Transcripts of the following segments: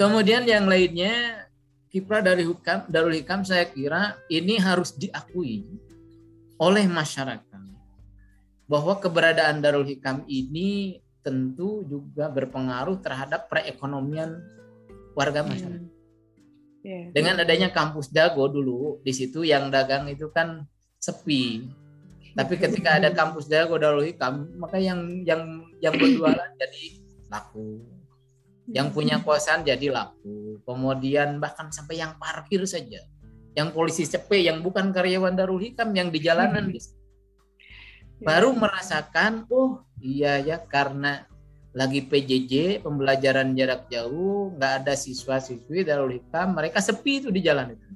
Kemudian yang lainnya kiprah dari hukam Darul Hikam saya kira ini harus diakui oleh masyarakat bahwa keberadaan Darul Hikam ini tentu juga berpengaruh terhadap perekonomian warga masyarakat. Hmm. Yeah. Dengan adanya kampus Dago dulu di situ yang dagang itu kan sepi. Tapi ketika ada kampus Dago Darul Hikam, maka yang yang yang berjualan jadi laku yang punya kosan jadi laku. Kemudian bahkan sampai yang parkir saja, yang polisi CP yang bukan karyawan Darul Hikam yang di jalanan hmm. baru merasakan, oh iya ya karena lagi PJJ pembelajaran jarak jauh nggak ada siswa-siswi Darul Hikam mereka sepi itu di jalan itu.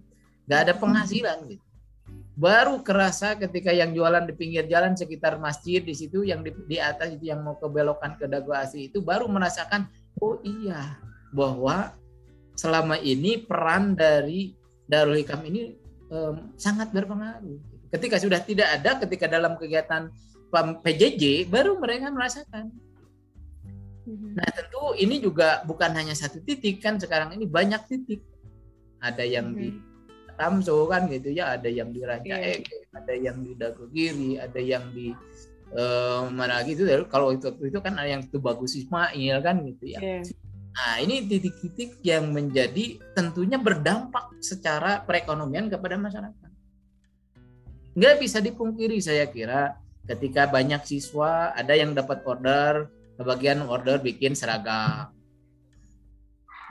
Nggak ada penghasilan gitu. Baru kerasa ketika yang jualan di pinggir jalan sekitar masjid di situ yang di, di atas itu yang mau kebelokan ke Dago Asih itu baru merasakan oh iya bahwa selama ini peran dari Darul Hikam ini um, sangat berpengaruh. Ketika sudah tidak ada, ketika dalam kegiatan PJJ baru mereka merasakan. Mhm. Nah tentu ini juga bukan hanya satu titik kan sekarang ini banyak titik. Ada yang di mhm. Tamso kan gitu ya, ada yang di Ranca yeah. Eke, ada yang di Dago Giri, ada yang di uh, mana gitu kalau itu itu kan ada yang itu bagus Ismail kan gitu ya. Yeah. Nah ini titik-titik yang menjadi tentunya berdampak secara perekonomian kepada masyarakat. Nggak bisa dipungkiri saya kira ketika banyak siswa ada yang dapat order, kebagian order bikin seragam,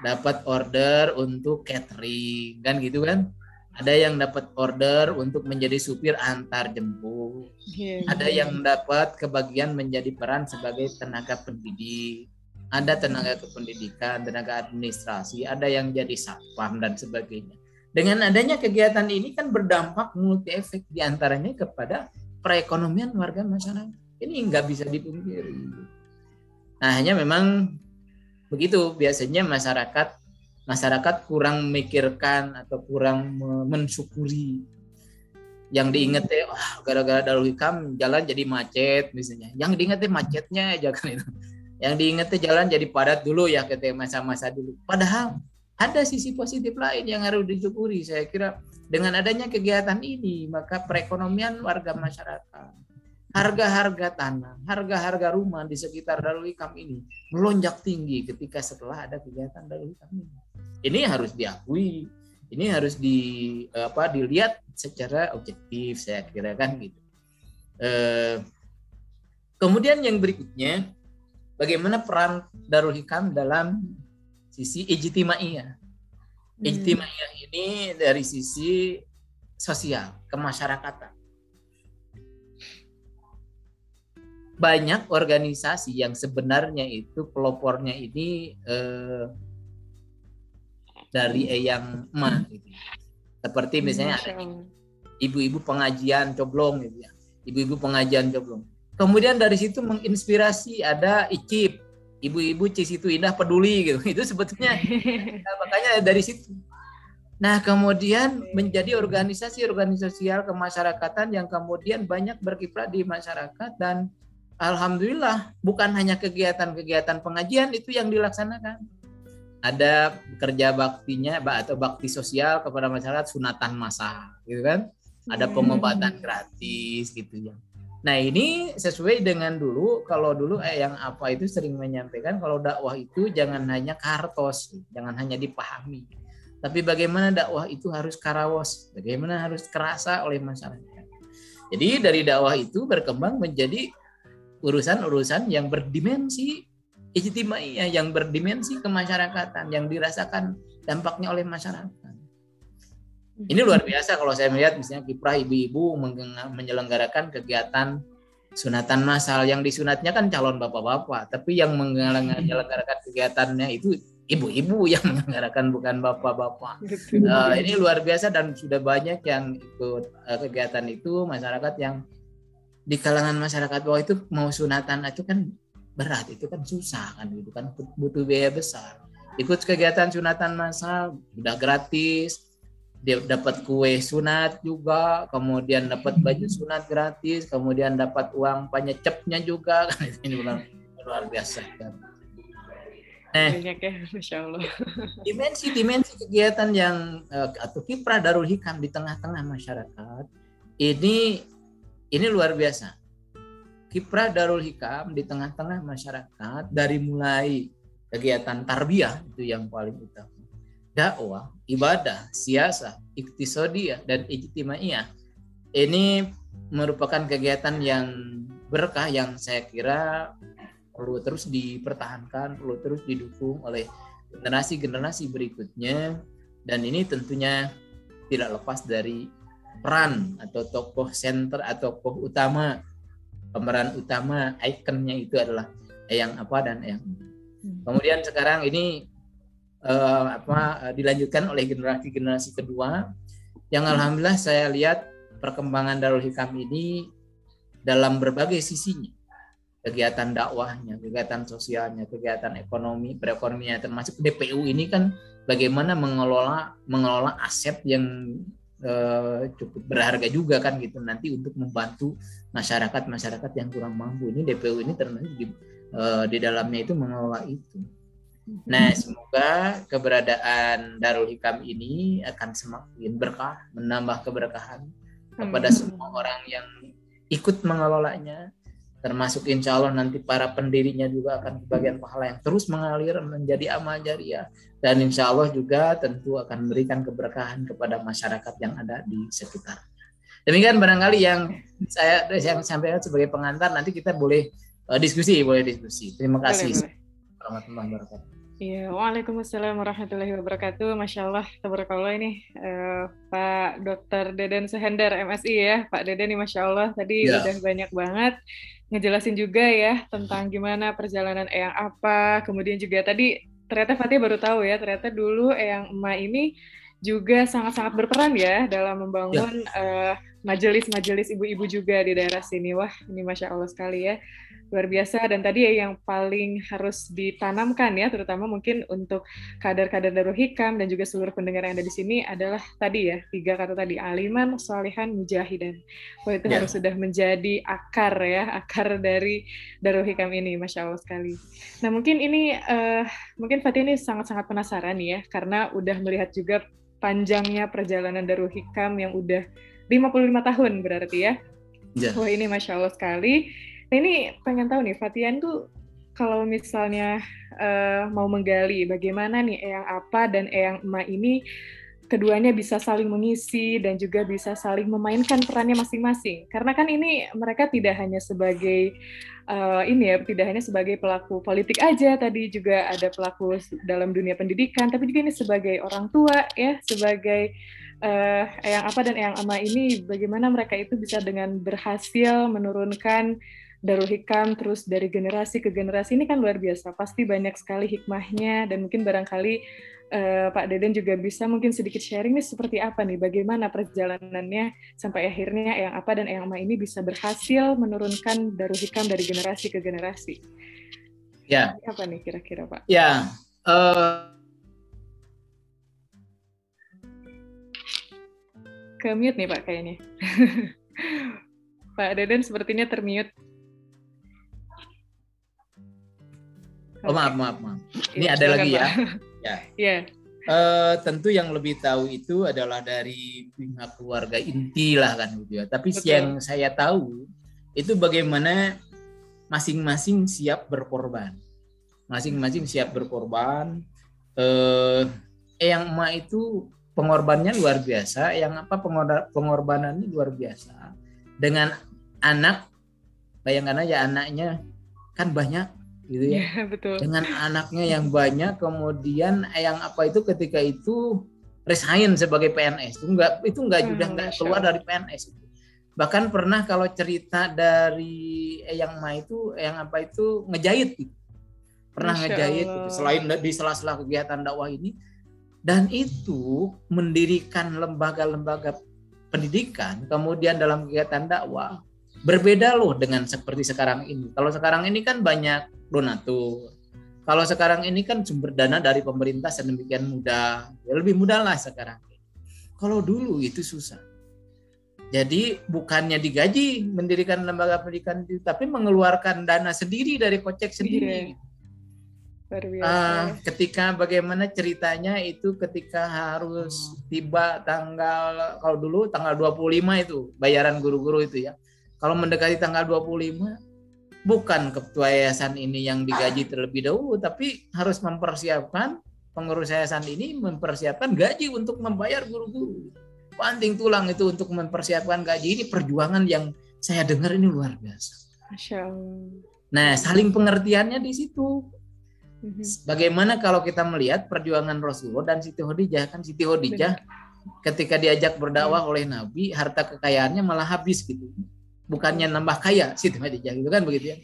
dapat order untuk catering kan gitu kan ada yang dapat order untuk menjadi supir antar jemput, yeah. ada yang dapat kebagian menjadi peran sebagai tenaga pendidik, ada tenaga kependidikan, tenaga administrasi, ada yang jadi satpam dan sebagainya. Dengan adanya kegiatan ini kan berdampak multi efek di antaranya kepada perekonomian warga masyarakat. Ini nggak bisa dipungkiri. Nah hanya memang begitu biasanya masyarakat masyarakat kurang memikirkan atau kurang mensyukuri. Yang diinget ya oh, gara-gara Darul Hikam jalan jadi macet misalnya yang diinget macetnya aja kan itu. Yang diinget jalan jadi padat dulu ya ketika masa-masa dulu. Padahal ada sisi positif lain yang harus disyukuri. Saya kira dengan adanya kegiatan ini maka perekonomian warga masyarakat harga-harga tanah, harga-harga rumah di sekitar Darul Hikam ini melonjak tinggi ketika setelah ada kegiatan Darul Hikam ini ini harus diakui ini harus di apa dilihat secara objektif saya kira kan gitu. Eh, kemudian yang berikutnya bagaimana peran Darul Hikam dalam sisi ijtimaiyah hmm. ijtimaiyah ini dari sisi sosial kemasyarakatan. Banyak organisasi yang sebenarnya itu pelopornya ini eh, dari eyang emak gitu. Seperti hmm, misalnya ada ibu-ibu pengajian coblong gitu ya. Ibu-ibu pengajian coblong. Kemudian dari situ menginspirasi ada ICIP, ibu-ibu Cisitu Indah peduli gitu. Itu sebetulnya nah, makanya dari situ. Nah, kemudian menjadi organisasi-organisasi kemasyarakatan yang kemudian banyak berkiprah di masyarakat dan alhamdulillah bukan hanya kegiatan-kegiatan pengajian itu yang dilaksanakan ada kerja baktinya atau bakti sosial kepada masyarakat sunatan masa gitu kan? Ada hmm. pengobatan gratis gitu ya. Nah ini sesuai dengan dulu kalau dulu eh, yang apa itu sering menyampaikan kalau dakwah itu jangan hanya kartos jangan hanya dipahami. Tapi bagaimana dakwah itu harus karawos bagaimana harus kerasa oleh masyarakat. Jadi dari dakwah itu berkembang menjadi urusan-urusan yang berdimensi ijtimaiyah yang berdimensi kemasyarakatan yang dirasakan dampaknya oleh masyarakat. Ini luar biasa kalau saya melihat misalnya kiprah ibu-ibu menyelenggarakan kegiatan sunatan massal yang disunatnya kan calon bapak-bapak, tapi yang menyelenggarakan kegiatannya itu ibu-ibu yang menyelenggarakan bukan bapak-bapak. Uh, ini luar biasa dan sudah banyak yang ikut uh, kegiatan itu masyarakat yang di kalangan masyarakat bawah itu mau sunatan itu kan berat itu kan susah kan gitu kan butuh biaya besar. Ikut kegiatan sunatan masal udah gratis. Dia dapat kue sunat juga kemudian dapat baju sunat gratis kemudian dapat uang penyecepnya juga. Kan ini luar, luar biasa kan. Nah, banyak ya, masya Allah. Dimensi-dimensi kegiatan yang uh, atau kiprah Darul Hikam di tengah-tengah masyarakat ini ini luar biasa. Kiprah Darul Hikam di tengah-tengah masyarakat dari mulai kegiatan tarbiyah itu yang paling utama. Dakwah, ibadah, siasa, iktisodiyah, dan ijtimaiyah. Ini merupakan kegiatan yang berkah yang saya kira perlu terus dipertahankan, perlu terus didukung oleh generasi-generasi berikutnya dan ini tentunya tidak lepas dari peran atau tokoh center atau tokoh utama pemeran utama ikonnya itu adalah Eyang apa dan Eyang hmm. kemudian sekarang ini uh, apa dilanjutkan oleh generasi-generasi kedua. Yang alhamdulillah saya lihat perkembangan Darul Hikam ini dalam berbagai sisinya. Kegiatan dakwahnya, kegiatan sosialnya, kegiatan ekonomi, perekonomian termasuk DPU ini kan bagaimana mengelola mengelola aset yang uh, cukup berharga juga kan gitu. Nanti untuk membantu masyarakat masyarakat yang kurang mampu ini DPU ini termasuk di, uh, di dalamnya itu mengelola itu. Nah, semoga keberadaan Darul Hikam ini akan semakin berkah, menambah keberkahan kepada semua orang yang ikut mengelolanya, termasuk insya Allah nanti para pendirinya juga akan kebagian pahala yang terus mengalir menjadi amal jariah dan insya Allah juga tentu akan memberikan keberkahan kepada masyarakat yang ada di sekitarnya. Demikian barangkali yang saya yang sampaikan sebagai pengantar nanti kita boleh uh, diskusi, boleh diskusi. Terima kasih. Warahmatullahi wabarakatuh. Iya, Waalaikumsalam warahmatullahi wabarakatuh. Masya Allah, tabarakallah ini uh, Pak Dr. Deden Sehendar MSI ya, Pak Deden ini Masya Allah tadi ya. udah banyak banget ngejelasin juga ya tentang gimana perjalanan Eyang apa, kemudian juga tadi ternyata Fatih baru tahu ya, ternyata dulu Eyang Emak ini juga sangat-sangat berperan ya dalam membangun ya. uh, majelis-majelis ibu-ibu juga di daerah sini. Wah, ini Masya Allah sekali ya luar biasa dan tadi ya yang paling harus ditanamkan ya terutama mungkin untuk kader-kader Darul Hikam dan juga seluruh pendengar yang ada di sini adalah tadi ya tiga kata tadi aliman, salihan, mujahidan. Wah itu yeah. harus sudah menjadi akar ya akar dari Darul Hikam ini, masya Allah sekali. Nah mungkin ini uh, mungkin Fatih ini sangat-sangat penasaran ya karena udah melihat juga panjangnya perjalanan Darul Hikam yang udah 55 tahun berarti ya. Yeah. Wah ini masya Allah sekali Nah ini pengen tahu nih, Fatian tuh kalau misalnya uh, mau menggali bagaimana nih Eyang Apa dan Eyang Emak ini keduanya bisa saling mengisi dan juga bisa saling memainkan perannya masing-masing. Karena kan ini mereka tidak hanya sebagai uh, ini ya, tidak hanya sebagai pelaku politik aja, tadi juga ada pelaku dalam dunia pendidikan, tapi juga ini sebagai orang tua ya, sebagai uh, Eyang Apa dan Eyang Ama ini bagaimana mereka itu bisa dengan berhasil menurunkan Darul Hikam terus dari generasi ke generasi ini kan luar biasa. Pasti banyak sekali hikmahnya dan mungkin barangkali uh, Pak Deden juga bisa mungkin sedikit sharing nih seperti apa nih bagaimana perjalanannya sampai akhirnya yang apa dan yang ama ini bisa berhasil menurunkan Darul Hikam dari generasi ke generasi. Ya. Apa nih kira-kira Pak? Ya. Uh... Ke mute nih Pak kayaknya. Pak Deden sepertinya termute. Oh maaf maaf maaf. Ini ya, ada lagi ya. Ya. Yeah. Uh, tentu yang lebih tahu itu adalah dari pihak keluarga inti lah kan gitu ya. Tapi Betul. yang saya tahu itu bagaimana masing-masing siap berkorban. Masing-masing siap berkorban. Eh, yang emak itu pengorbanannya luar biasa. Yang apa pengorbanannya luar biasa. Dengan anak, bayangkan aja anaknya kan banyak gitu ya. ya betul. Dengan anaknya yang banyak kemudian yang apa itu ketika itu resign sebagai PNS itu enggak itu enggak hmm, juga enggak keluar dari PNS itu. Bahkan pernah kalau cerita dari yang Ma itu yang apa itu ngejahit gitu. Pernah Masya ngejahit gitu. selain di sela-sela kegiatan dakwah ini dan itu mendirikan lembaga-lembaga pendidikan kemudian dalam kegiatan dakwah berbeda loh dengan seperti sekarang ini. Kalau sekarang ini kan banyak donatur. Kalau sekarang ini kan sumber dana dari pemerintah sedemikian mudah, ya lebih mudah lah sekarang. Kalau dulu itu susah. Jadi bukannya digaji mendirikan lembaga pendidikan tapi mengeluarkan dana sendiri dari kocek sendiri. Iya. Uh, ketika bagaimana ceritanya itu ketika harus tiba tanggal kalau dulu tanggal 25 itu bayaran guru-guru itu ya. Kalau mendekati tanggal 25 bukan ketua yayasan ini yang digaji terlebih dahulu tapi harus mempersiapkan pengurus yayasan ini mempersiapkan gaji untuk membayar guru-guru. Panting tulang itu untuk mempersiapkan gaji ini perjuangan yang saya dengar ini luar biasa. Masya Allah. Nah, saling pengertiannya di situ. Mhm. Bagaimana kalau kita melihat perjuangan Rasulullah dan Siti Khadijah kan Siti Khadijah ketika diajak berdakwah oleh Nabi harta kekayaannya malah habis gitu. Bukannya nambah kaya Siti Khadijah gitu kan begitu ya.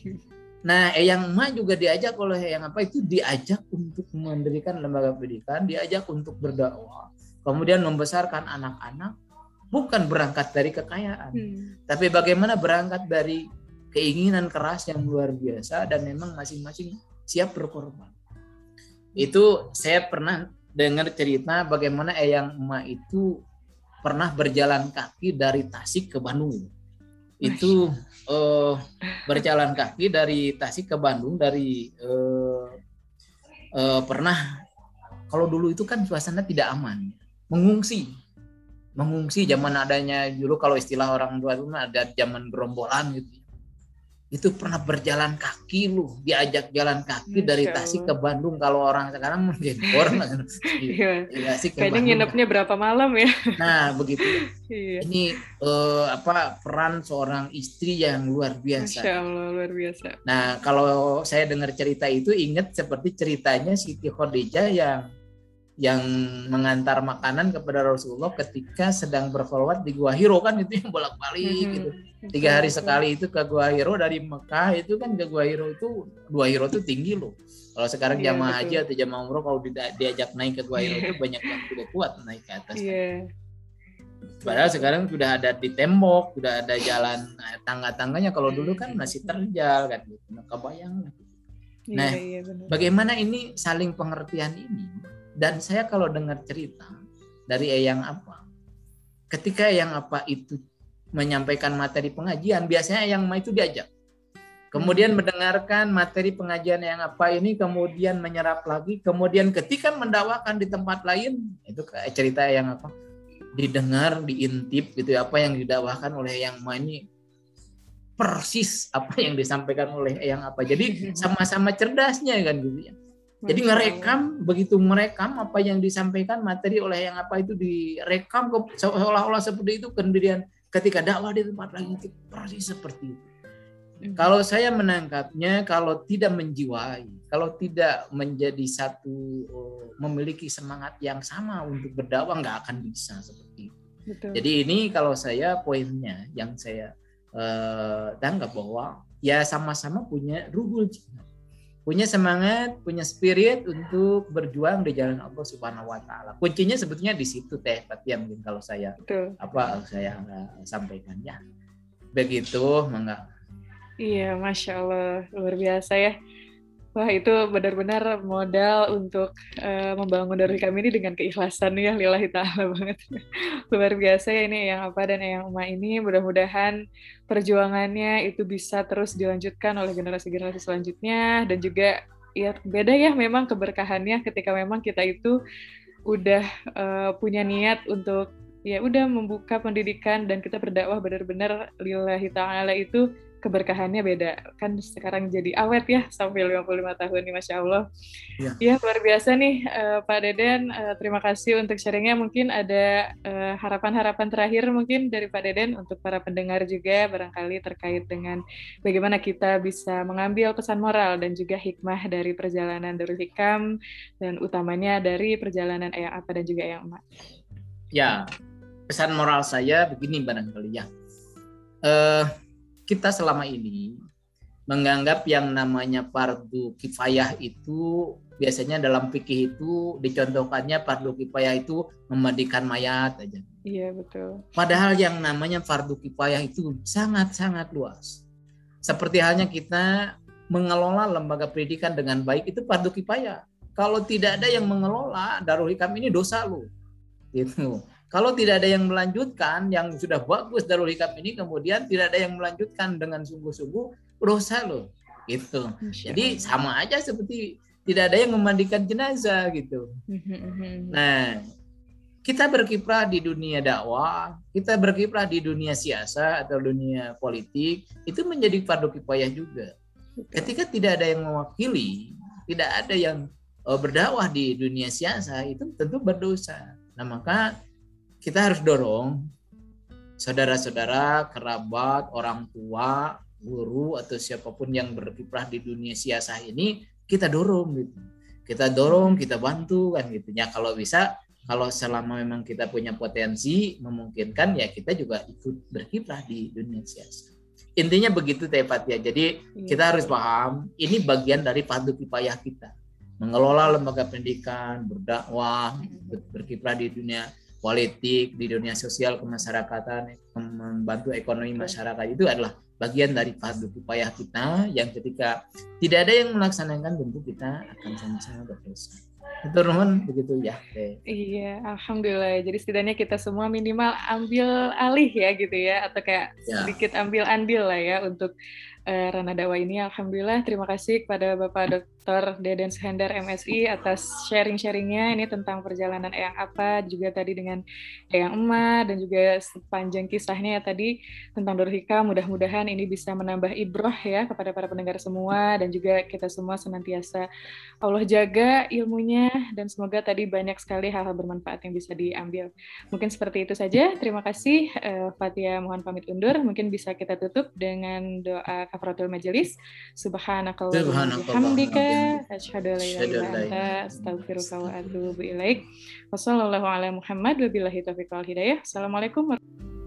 Nah, Eyang Ma juga diajak oleh yang apa itu diajak untuk mendirikan lembaga pendidikan, diajak untuk berdakwah, kemudian membesarkan anak-anak, bukan berangkat dari kekayaan, hmm. tapi bagaimana berangkat dari keinginan keras yang luar biasa dan memang masing-masing siap berkorban. Itu saya pernah dengar cerita bagaimana Eyang Emak itu pernah berjalan kaki dari Tasik ke Bandung. Itu uh, berjalan kaki dari Tasik ke Bandung dari uh, uh, pernah kalau dulu itu kan suasana tidak aman, mengungsi. Mengungsi zaman adanya dulu kalau istilah orang tua itu ada zaman gerombolan gitu itu pernah berjalan kaki lu diajak jalan kaki dari Tasik ke Bandung kalau orang sekarang mungkin orang iya. kayaknya nginepnya berapa malam ya? Nah begitu. Iya. ini uh, apa peran seorang istri yang luar biasa. Masya Allah luar biasa. Nah kalau saya dengar cerita itu ingat seperti ceritanya Siti Khadijah yang yang mengantar makanan kepada Rasulullah ketika sedang berkhulwat di Gua Hiro kan itu yang bolak-balik hmm, gitu. Tiga hari sekali itu ke Gua Hiro dari Mekah itu kan ke Gua Hiro itu Gua Hiro itu tinggi loh. Kalau sekarang yeah, jamaah haji atau jamaah umroh kalau diajak naik ke Gua Hiro itu banyak yang tidak kuat naik ke atas. Yeah. Padahal sekarang sudah ada di tembok, sudah ada jalan nah, tangga-tangganya. Kalau dulu kan masih terjal kan gitu. Nah, kebayang. Iya, nah, yeah, yeah, bagaimana ini saling pengertian ini? Dan saya kalau dengar cerita dari Eyang apa, ketika Eyang apa itu menyampaikan materi pengajian, biasanya Eyang Ma itu diajak. Kemudian hmm. mendengarkan materi pengajian yang apa ini, kemudian menyerap lagi, kemudian ketika mendakwakan di tempat lain, itu cerita yang apa, didengar, diintip gitu apa yang didakwakan oleh yang Ma ini persis apa yang disampaikan oleh yang apa. Jadi sama-sama cerdasnya kan gitu ya. Jadi ngerekam begitu merekam apa yang disampaikan materi oleh yang apa itu direkam seolah-olah seperti itu kemudian ketika dakwah di tempat lain itu persis seperti itu. Hmm. Kalau saya menangkapnya kalau tidak menjiwai, kalau tidak menjadi satu oh, memiliki semangat yang sama untuk berdakwah nggak akan bisa seperti itu. Betul. Jadi ini kalau saya poinnya yang saya uh, tangkap bahwa ya sama-sama punya ruhul jihad punya semangat, punya spirit untuk berjuang di jalan Allah Subhanahu wa taala. Kuncinya sebetulnya di situ Teh Fatia mungkin kalau saya Betul. apa saya sampaikan ya. Begitu, mangga. Iya, Masya Allah, luar biasa ya. Wah itu benar-benar modal untuk uh, membangun dari kami ini dengan keikhlasan ya lillahi ta'ala banget. Luar biasa ya ini yang apa dan yang Uma ini mudah-mudahan perjuangannya itu bisa terus dilanjutkan oleh generasi-generasi selanjutnya dan juga ya beda ya memang keberkahannya ketika memang kita itu udah uh, punya niat untuk ya udah membuka pendidikan dan kita berdakwah benar-benar lillahi ta'ala itu keberkahannya beda. Kan sekarang jadi awet ya sampai 55 tahun nih Masya Allah. Ya, ya luar biasa nih uh, Pak Deden. Uh, terima kasih untuk sharingnya. Mungkin ada harapan eh, harapan-harapan terakhir mungkin dari Pak Deden untuk para pendengar juga barangkali terkait dengan bagaimana kita bisa mengambil pesan moral dan juga hikmah dari perjalanan Darul Hikam dan utamanya dari perjalanan Eyang Apa dan juga Eyang Emak. Ya pesan moral saya begini barangkali ya. Uh, kita selama ini menganggap yang namanya fardu kifayah itu biasanya dalam fikih itu dicontohkannya fardu kifayah itu memandikan mayat aja. Iya betul. Padahal yang namanya fardu kifayah itu sangat-sangat luas. Seperti halnya kita mengelola lembaga pendidikan dengan baik itu fardu kifayah. Kalau tidak ada yang mengelola Darul Hikam ini dosa lu. Gitu. Kalau tidak ada yang melanjutkan, yang sudah bagus Darul Hikam ini, kemudian tidak ada yang melanjutkan dengan sungguh-sungguh, dosa loh. Gitu. Jadi sama aja seperti tidak ada yang memandikan jenazah gitu. Nah, kita berkiprah di dunia dakwah, kita berkiprah di dunia siasa atau dunia politik, itu menjadi fardu kifayah juga. Ketika tidak ada yang mewakili, tidak ada yang eh, berdakwah di dunia siasa, itu tentu berdosa. Nah, maka kita harus dorong saudara-saudara, kerabat, orang tua, guru atau siapa pun yang berkiprah di dunia siasa ini kita dorong gitu. Kita dorong, kita bantu kan gitu. Ya kalau bisa kalau selama memang kita punya potensi memungkinkan ya kita juga ikut berkiprah di dunia siasa. Intinya begitu Teh ya. Jadi iya. kita harus paham ini bagian dari fardu kifayah kita. Mengelola lembaga pendidikan, berdakwah, berkiprah di dunia politik, di dunia sosial kemasyarakatan, membantu ekonomi masyarakat itu adalah bagian dari fardu upaya kita yang ketika tidak ada yang melaksanakan tentu kita akan sama-sama berdosa. Itu Roman begitu ya. Iya, alhamdulillah. Jadi setidaknya kita semua minimal ambil alih ya gitu ya atau kayak ya. sedikit ambil andil lah ya untuk uh, Rana Dawa ini. Alhamdulillah, terima kasih kepada Bapak Dr. Deden Sehendar MSI atas sharing-sharingnya ini tentang perjalanan Eyang apa, juga tadi dengan Eyang Emak, dan juga sepanjang kisahnya ya tadi tentang Dorhika. Mudah-mudahan ini bisa menambah ibroh ya kepada para pendengar semua, dan juga kita semua senantiasa Allah jaga ilmunya, dan semoga tadi banyak sekali hal-hal bermanfaat yang bisa diambil. Mungkin seperti itu saja. Terima kasih. Uh, Fatia mohon pamit undur. Mungkin bisa kita tutup dengan doa kafaratul majelis. Subhanakallah. Subhanakallah asyhadu. Assalamualaikum warahmatullahi